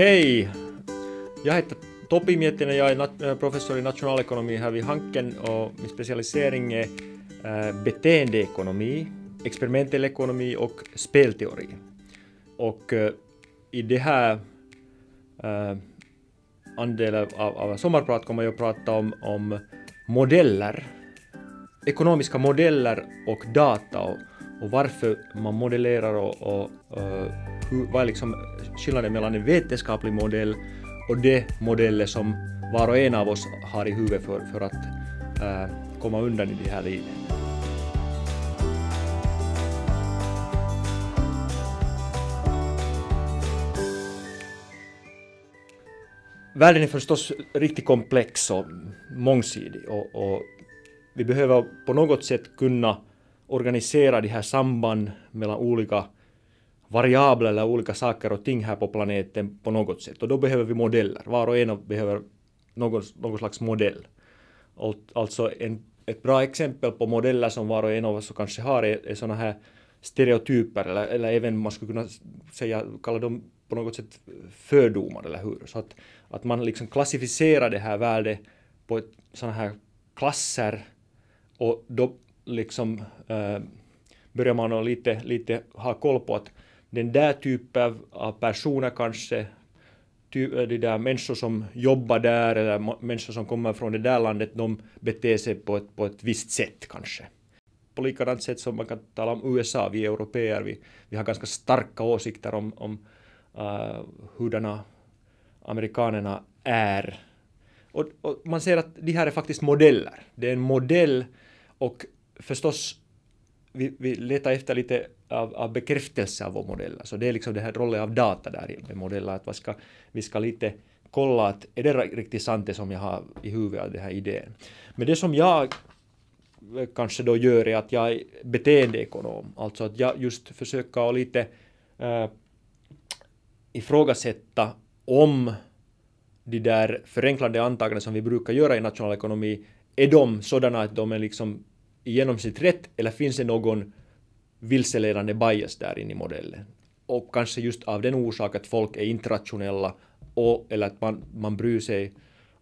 Hej! Jag heter Topi Miettinen, jag är eh, professor i nationalekonomi här vid Hanken och min specialisering är eh, beteendeekonomi, experimentell ekonomi och spelteori. Och eh, i det här andelen av, av sommarprat kommer jag att prata om, om modeller, ekonomiska modeller och data och, och varför man modellerar och, och, och hur, vad är liksom skillnaden mellan en vetenskaplig modell och de modeller som var och en av oss har i huvudet för, för att äh, komma undan i det här livet. Världen är förstås riktigt komplex och mångsidig och, och vi behöver på något sätt kunna organisera de här samband mellan olika variabler eller olika saker och ting här på planeten på något sätt. Och då behöver vi modeller. Var och en behöver någon, någon slags modell. Alltså en, ett bra exempel på modeller som var och en av oss kanske har är, är sådana här stereotyper eller, eller även man skulle kunna säga, kalla dem på något sätt fördomar, eller hur? Så att, att man liksom klassificerar det här värdet på sådana här klasser och då liksom äh, börjar man lite, lite ha koll på att den där typen av personer kanske, ty, eh, de där människor som jobbar där eller människor som kommer från det där landet, de beter sig på ett, på ett visst sätt kanske. På likadant sätt som man kan tala om USA, vi europeer, vi, vi har ganska starka åsikter om, om uh, hurdana amerikanerna är. Och, och, man ser att de här är faktiskt modeller. Det är en modell och förstås vi, vi letar efter lite av, av bekräftelse av vår modell. Så det är liksom det här rollen av data där med modeller, att vi ska, vi ska lite kolla att är det riktigt sant det som jag har i huvudet av den här idén. Men det som jag eh, kanske då gör är att jag är beteendeekonom, alltså att jag just försöker att lite äh, ifrågasätta om de där förenklade antaganden som vi brukar göra i nationalekonomi, är de sådana att de är liksom genomsnitt rätt eller finns det någon vilseledande bias där inne i modellen? Och kanske just av den orsak att folk är internationella och, eller att man, man bryr sig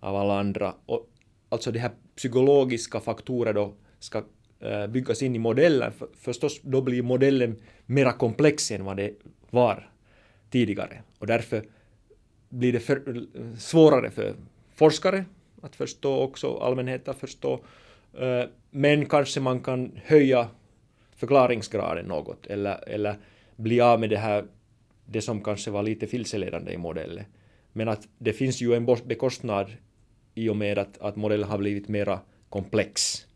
av alla andra. Och, alltså de här psykologiska faktorer då ska äh, byggas in i modellen. För, förstås, då blir modellen mera komplex än vad det var tidigare. Och därför blir det för, svårare för forskare att förstå också, allmänheten att förstå. Eh, men kanske man kan höja förklaringsgraden något eller, eller bli av med det här det som kanske var lite vilseledande i modellen. Men att det finns ju en bekostnad i och med att, att modellen har blivit mera komplex.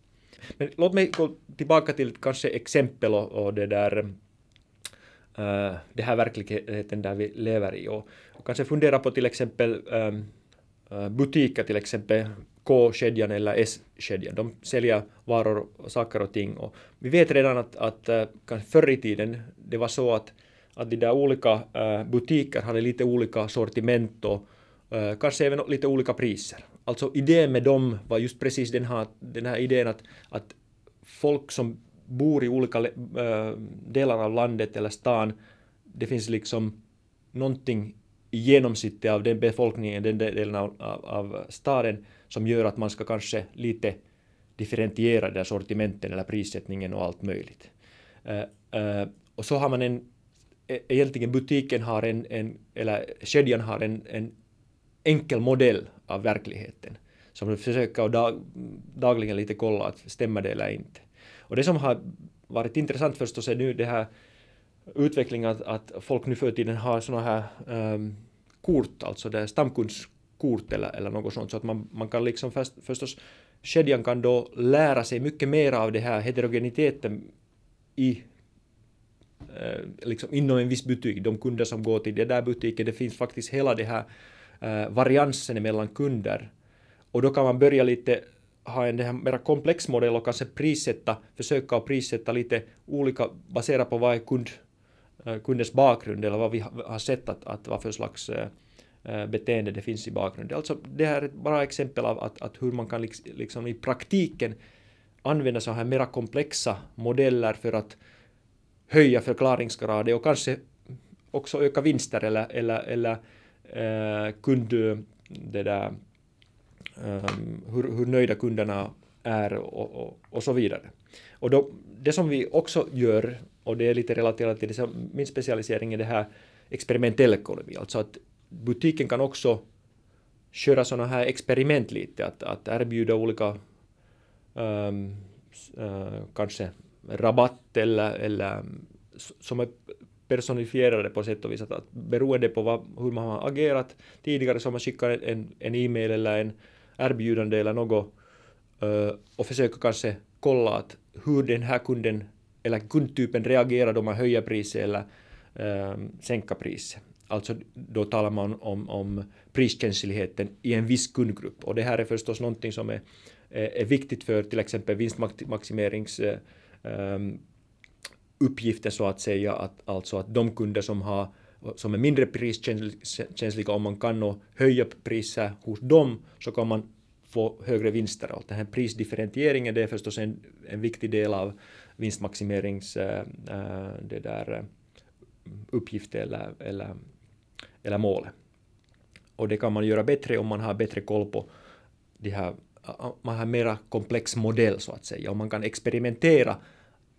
Men låt mig gå tillbaka till kanske exempel och, och det där uh, det här verkligheten där vi lever i och, och kanske fundera på till exempel um, butiker till exempel K-kedjan eller S-kedjan. De säljer varor, saker och ting. Och vi vet redan att, att eh, förr i tiden det var så att, att de där olika eh, butiker hade lite olika sortiment och eh, kanske även lite olika priser. Alltså idén med dem var just precis den här, den här idén att, att folk som bor i olika delar av landet eller stan, det finns liksom någonting i genomsnittet av den befolkningen, den delen av, av, av staden, som gör att man ska kanske lite differentiera det sortimenten eller prissättningen och allt möjligt. Uh, uh, och så har man en, e, egentligen butiken har en, en eller kedjan har en, en enkel modell av verkligheten som du försöker dag, dagligen lite kolla att stämmer det eller inte. Och det som har varit intressant förstås är nu det här utvecklingen att, att folk nu för tiden har sådana här um, kort, alltså det stamkundskort eller, eller något sånt, så att man, man kan liksom först, förstås kedjan kan då lära sig mycket mer av det här heterogeniteten i eh, liksom inom en viss butik, de kunder som går till den där butiken, det finns faktiskt hela det här eh, variansen mellan kunder. Och då kan man börja lite ha en här mera komplex modell och kanske prissätta, försöka prissätta lite olika baserat på vad är kund, eh, kundens bakgrund eller vad vi har sett att, att vad för slags eh, Eh, beteende det finns i bakgrunden. Alltså det här är ett bra exempel av att, att hur man kan liksom i praktiken använda så här mera komplexa modeller för att höja förklaringsgraden och kanske också öka vinster eller, eller, eller eh, kund, det där, eh, hur, hur nöjda kunderna är och, och, och, så vidare. Och då, det som vi också gör, och det är lite relaterat till det, min specialisering är det här experimentell ekonomi, alltså att butiken kan också köra sådana här experiment lite, att, att erbjuda olika um, uh, kanske rabatt eller, eller som är personifierade på sätt och vis, att, att beroende på vad, hur man har agerat tidigare så har man skickat en, en e-mail eller en erbjudande eller något uh, och försöker kanske kolla att hur den här kunden eller kundtypen reagerar då man höjer priset eller uh, sänker priset. Alltså då talar man om, om priskänsligheten i en viss kundgrupp och det här är förstås någonting som är, är viktigt för till exempel vinstmaximerings eh, ehm, så att säga, att, alltså att de kunder som, har, som är mindre priskänsliga, om man kan höja priser hos dem, så kan man få högre vinster. Och den här prisdifferentieringen det är förstås en, en viktig del av vinstmaximerings äh, det där, uppgift eller, eller, eller målet. Och det kan man göra bättre om man har bättre koll på de här, man har mera komplex modell så att säga, och man kan experimentera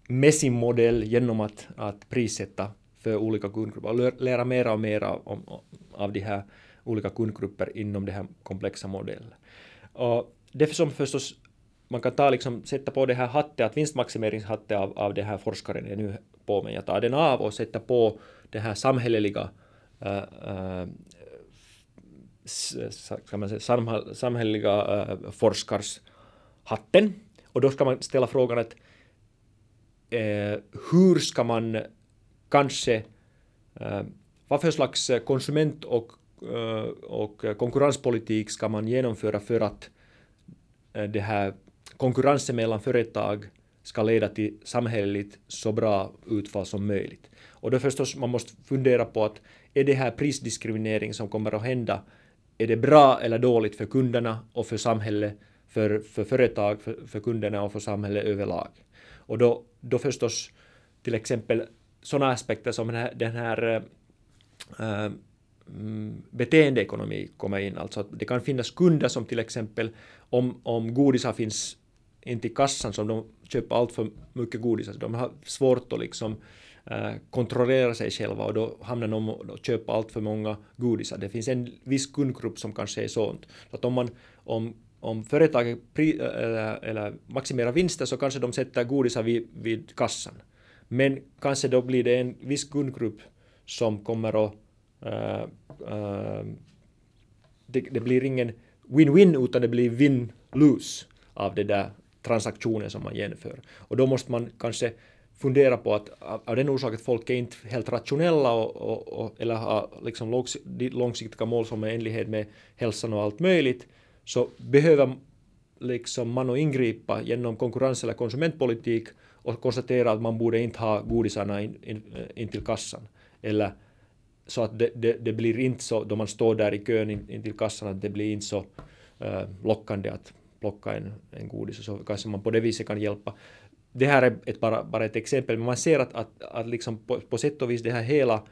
med sin modell genom att, att prissätta för olika kundgrupper och lära mera och mera om, av de här olika kundgrupper inom den här komplexa modellen. Och det som förstås man kan ta liksom, sätta på det här hattet, att vinstmaximeringshattet av, av den här forskaren är nu på mig. Jag tar den av och sätter på det här samhälleliga äh, äh ska man säga, samhälleliga äh, forskarshatten. Och då ska man ställa frågan att äh, hur ska man kanske, äh, vad för slags konsument och, äh, och konkurrenspolitik ska man genomföra för att äh, det här konkurrensen mellan företag ska leda till samhälleligt så bra utfall som möjligt. Och då förstås man måste fundera på att är det här prisdiskriminering som kommer att hända, är det bra eller dåligt för kunderna och för samhället, för, för företag, för, för kunderna och för samhället överlag? Och då, då förstås till exempel sådana aspekter som den här, den här äh, beteendeekonomi kommer in. Alltså att det kan finnas kunder som till exempel om, om godisar finns inte i kassan som de köper allt för mycket godis, de har svårt att liksom äh, Eh, kontrollera sig själva och då hamnar de och köper allt för många godisar. Det finns en viss kundgrupp som kanske är sånt. Att om, man, om om företaget pri, eller, eller maximerar vinster så kanske de sätter godisar vid, vid kassan. Men kanske då blir det en viss kundgrupp som kommer att Äh, äh, det, det, blir ingen win-win utan det blir win-lose av den där transaktionen som man genomför. Och då måste man kanske fundera på att av den orsaken att folk är inte helt rationella och, och, och eller har liksom långsiktiga mål som är i enlighet med hälsan och allt möjligt, så behöver liksom man att ingripa genom konkurrens eller konsumentpolitik och konstatera att man borde inte ha godisarna in, in, in till kassan. Eller så att det, det, det, blir inte så, då man står där i kön in, in till kassan, att det blir inte så uh, lockande att plocka en, en godis och så kanske man på det viset kan hjälpa. Det här är ett, bara, bara ett exempel, men man ser att, att, att liksom på, på sätt och vis det här hela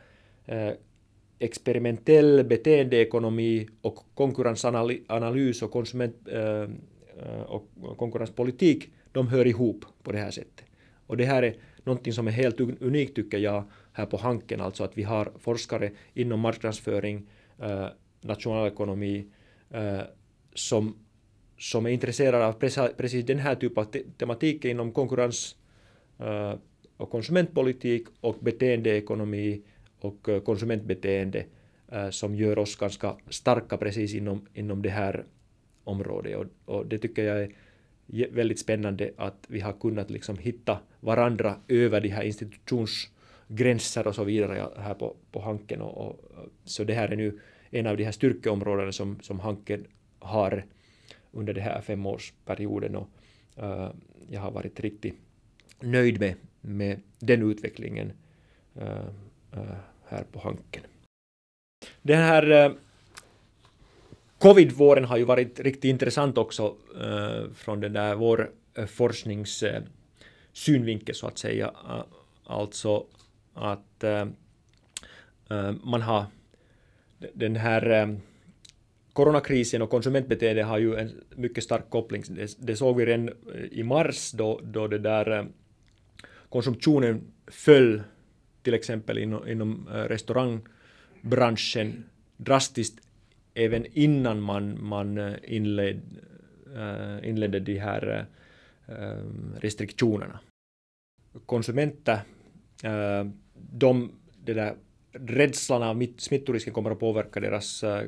eh, experimentell beteendeekonomi och konkurrensanalys och, konsument, eh, eh, och konkurrenspolitik, de hör ihop på det här sättet. Och det här är någonting som är helt unikt tycker jag här på Hanken, alltså att vi har forskare inom marknadsföring, eh, nationalekonomi eh, som, som är intresserade av precis den här typen av te tematik inom konkurrens eh, och konsumentpolitik och beteendeekonomi och uh, konsumentbeteende uh, som gör oss ganska starka precis inom, inom det här området. Och, och det tycker jag är väldigt spännande att vi har kunnat liksom hitta varandra över de här institutionsgränser och så vidare här på, på Hanken. Och, och, så det här är nu en av de här styrkeområdena som, som Hanken har under den här femårsperioden och uh, jag har varit riktigt nöjd med, med den utvecklingen uh, uh, här på Hanken. Den här covid-våren har ju varit riktigt intressant också från den där vår forsknings synvinkel så att säga. Alltså att man har den här coronakrisen och konsumentbeteende har ju en mycket stark koppling. Det, det såg vi redan eh, i mars då, då det där eh, konsumtionen föll till exempel inom, inom eh, restaurangbranschen drastiskt även innan man, man inled, inledde de här restriktionerna. Konsumenter, de, det där rädslan av smittorisken kommer att påverka deras eh,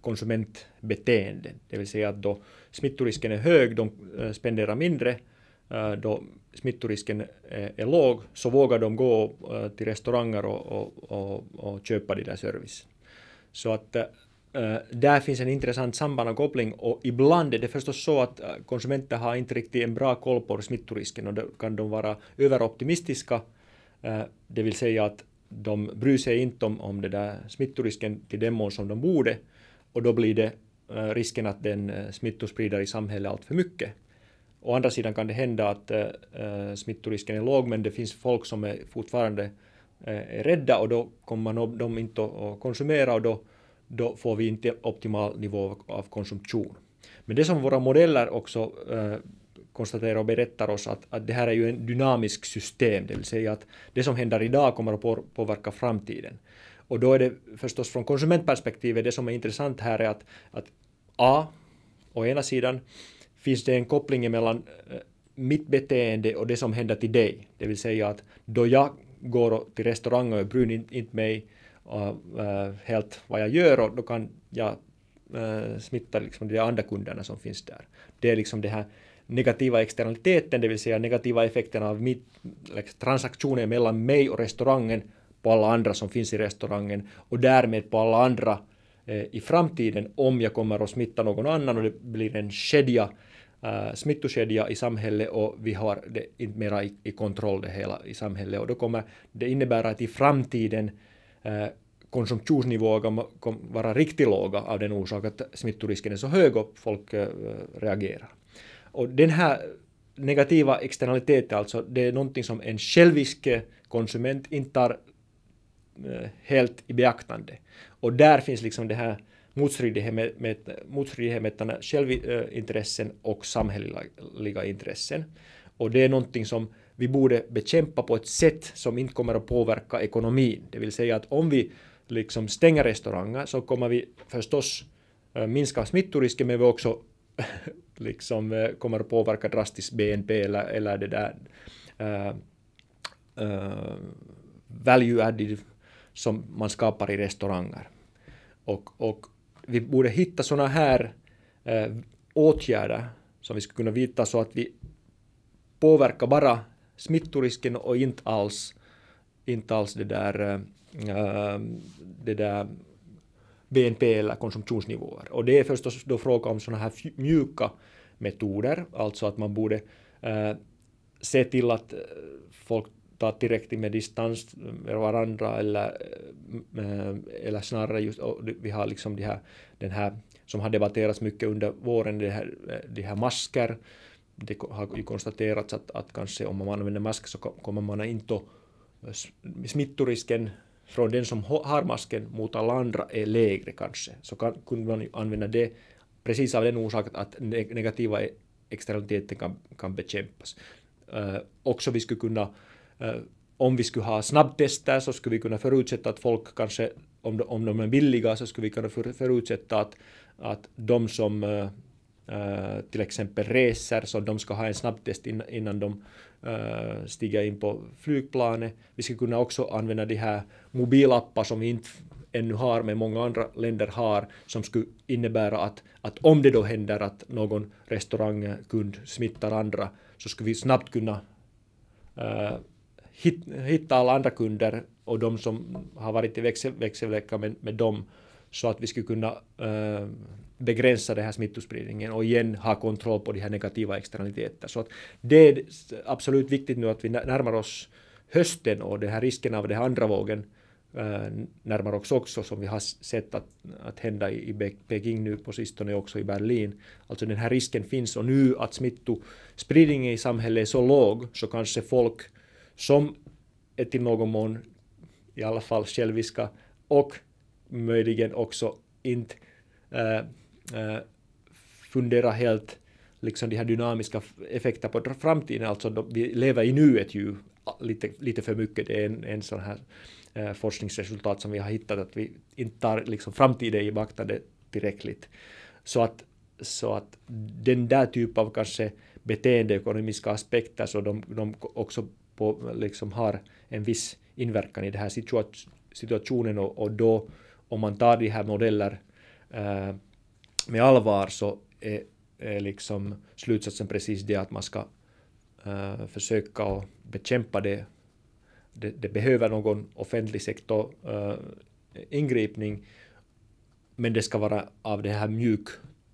konsumentbeteende. Det vill säga att då smittorisken är hög, de eh, spenderar mindre. Eh, då smittorisken är låg så vågar de gå till restauranger och, och, och, och köpa de där service. Så att där finns en intressant samband och koppling och ibland är det förstås så att konsumenter har inte riktigt en bra koll på smittorisken och då kan de vara överoptimistiska, det vill säga att de bryr sig inte om, om det där smittorisken till den mån som de borde och då blir det eh, risken att den eh, smittosprider i samhället allt för mycket. Å andra sidan kan det hända att eh, smittorisken är låg men det finns folk som är fortfarande är rädda och då kommer man de inte att konsumera och då, då får vi inte optimal nivå av konsumtion. Men det som våra modeller också konstaterar och berättar oss att, att det här är ju en dynamisk system, det vill säga att det som händer idag kommer att påverka framtiden. Och då är det förstås från konsumentperspektivet det som är intressant här är att, att A, å ena sidan finns det en koppling mellan eh, mitt beteende och det som händer till dig. Det vill säga att då jag går till restaurangen och bryr inte mig och, uh, helt vad jag gör och då kan jag uh, smitta liksom de andra kunderna som finns där. Det är liksom det här negativa externaliteten, det vill säga negativa effekterna av mitt, liksom, transaktioner mellan mig och restaurangen på alla andra som finns i restaurangen och därmed på alla andra eh, i framtiden om jag kommer att smitta någon annan och det blir en kedja, eh, smittokedja i samhället och vi har det inte mera i, i, kontroll det hela i samhället och då kommer det innebära att i framtiden eh, konsumtionsnivåer kommer vara riktigt låga av den orsak att smittorisken är så hög och folk eh, reagerar. Och den här negativa externaliteten, alltså det är någonting som en självisk konsument inte tar eh, helt i beaktande. Och där finns liksom det här motstridigheten med, med, självintressen och samhälleliga intressen. Och det är någonting som vi borde bekämpa på ett sätt som inte kommer att påverka ekonomin. Det vill säga att om vi liksom stänger restauranger så kommer vi förstås eh, minska smittorisken men vi också liksom eh, kommer att påverka drastiskt BNP eller, eller det där uh, uh, value added som man skapar i restauranger. Och, och vi borde hitta sådana här uh, åtgärder som vi skulle kunna vidta så att vi påverkar bara smittorisken och inte alls, inte alls det där, det där BNP eller konsumtionsnivåer. Och det är förstås då fråga om sådana här mjuka metoder, alltså att man borde äh, se till att eh, folk tar tillräckligt med distans med varandra eller, äh, eller snarare just, vi har liksom de här, den här som har debatterats mycket under våren, de här, de här masker. Det har ju konstaterats att, att kanske om man använder mask så kommer man inte att smittorisken från den som har masken mot alla andra är lägre kanske, så kan, kunde man använda det precis av den orsaken att negativa e-, externaliteter kan, kan bekämpas. Uh, också vi skulle kunna, uh, om vi skulle ha snabbtester så skulle vi kunna förutsätta att folk kanske, om de, om de är billiga, så skulle vi kunna för, förutsätta att, att de som uh, Eh, till exempel reser, så de ska ha en snabbtest innan, innan de uh, in på flygplanet. Vi skulle kunna också använda de här mobilappar som vi inte ännu har, men många andra länder har, som skulle innebära att, att om det då händer att någon restaurangkund smittar andra, så skulle vi snabbt kunna uh, hit, hitta alla andra kunder och de som har varit i växel, växelvecka med, med dem, så att vi skulle kunna uh, begränsa den här smittospridningen och igen ha kontroll på de här negativa externaliteterna. Så att det är absolut viktigt nu att vi närmar oss hösten och den här risken av den andra vågen eh, närmar oss också som vi har sett att, att hända i Peking nu på sistone också i Berlin. Alltså den här risken finns och nu att smittospridningen i samhället är så låg så kanske folk som är till någon mån i alla fall själviska och möjligen också inte äh, Eh, fundera helt liksom de här dynamiska effekterna på framtiden, alltså de, vi lever i nuet ju lite, lite för mycket, det är en, en sån här eh, forskningsresultat som vi har hittat, att vi inte tar liksom framtiden i beaktande tillräckligt. Så att, så att den där typen av kanske beteendeekonomiska aspekter, så de, de också på, liksom har en viss inverkan i den här situationen och, och då om man tar de här modeller eh, med allvar så är, är liksom slutsatsen precis det att man ska äh, försöka och bekämpa det. det. det. behöver någon offentlig sektor äh, ingripning men det ska vara av det här mjuk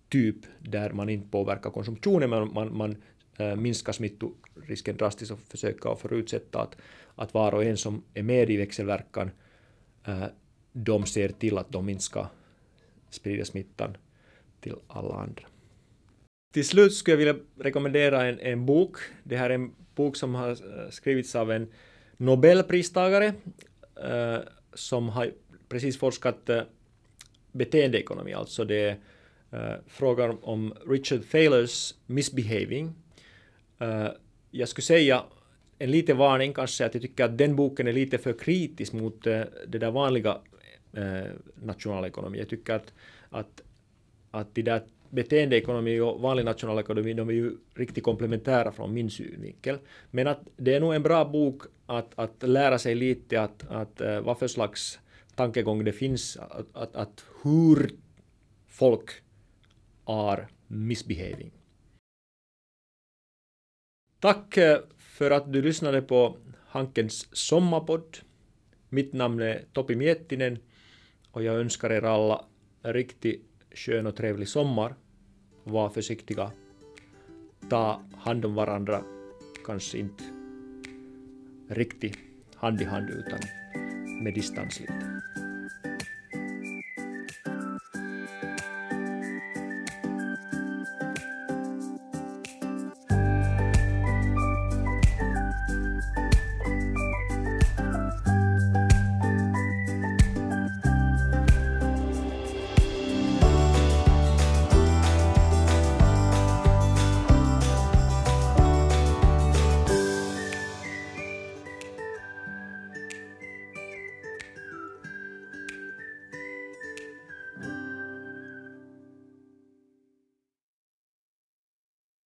typ där man inte påverkar konsumtionen men man, man äh, minskar smittorisken drastiskt och försöker förutsätta att, att var och en som är med i växelverkan äh, de ser till att de inte ska sprida smittan till alla andra. Till slut skulle jag vilja rekommendera en, en bok. Det här är en bok som har eh, skrivits av en Nobelpristagare eh, som har precis forskat eh, beteendeekonomi, alltså det är eh, frågan om Richard Thaler's misbehaving. Eh, jag skulle säga en liten varning kanske att jag tycker att den boken är lite för kritisk mot eh, det där vanliga eh, nationalekonomi. Jag tycker att, att, att de där beteendeekonomi och vanlig nationalekonomi, de är ju riktigt komplementära från min synvinkel. Men att det är nog en bra bok att, att lära sig lite att, att eh, vad för slags tankegång det finns, att, att, att hur folk är misbehaving. Tack eh, för att du lyssnade på Hankens sommarpodd. Mitt namn är Topi Miettinen och jag önskar er alla riktigt skön och trevlig sommar. Var försiktiga. Ta hand om varandra. Kanske inte riktigt hand i hand utan med distans lite.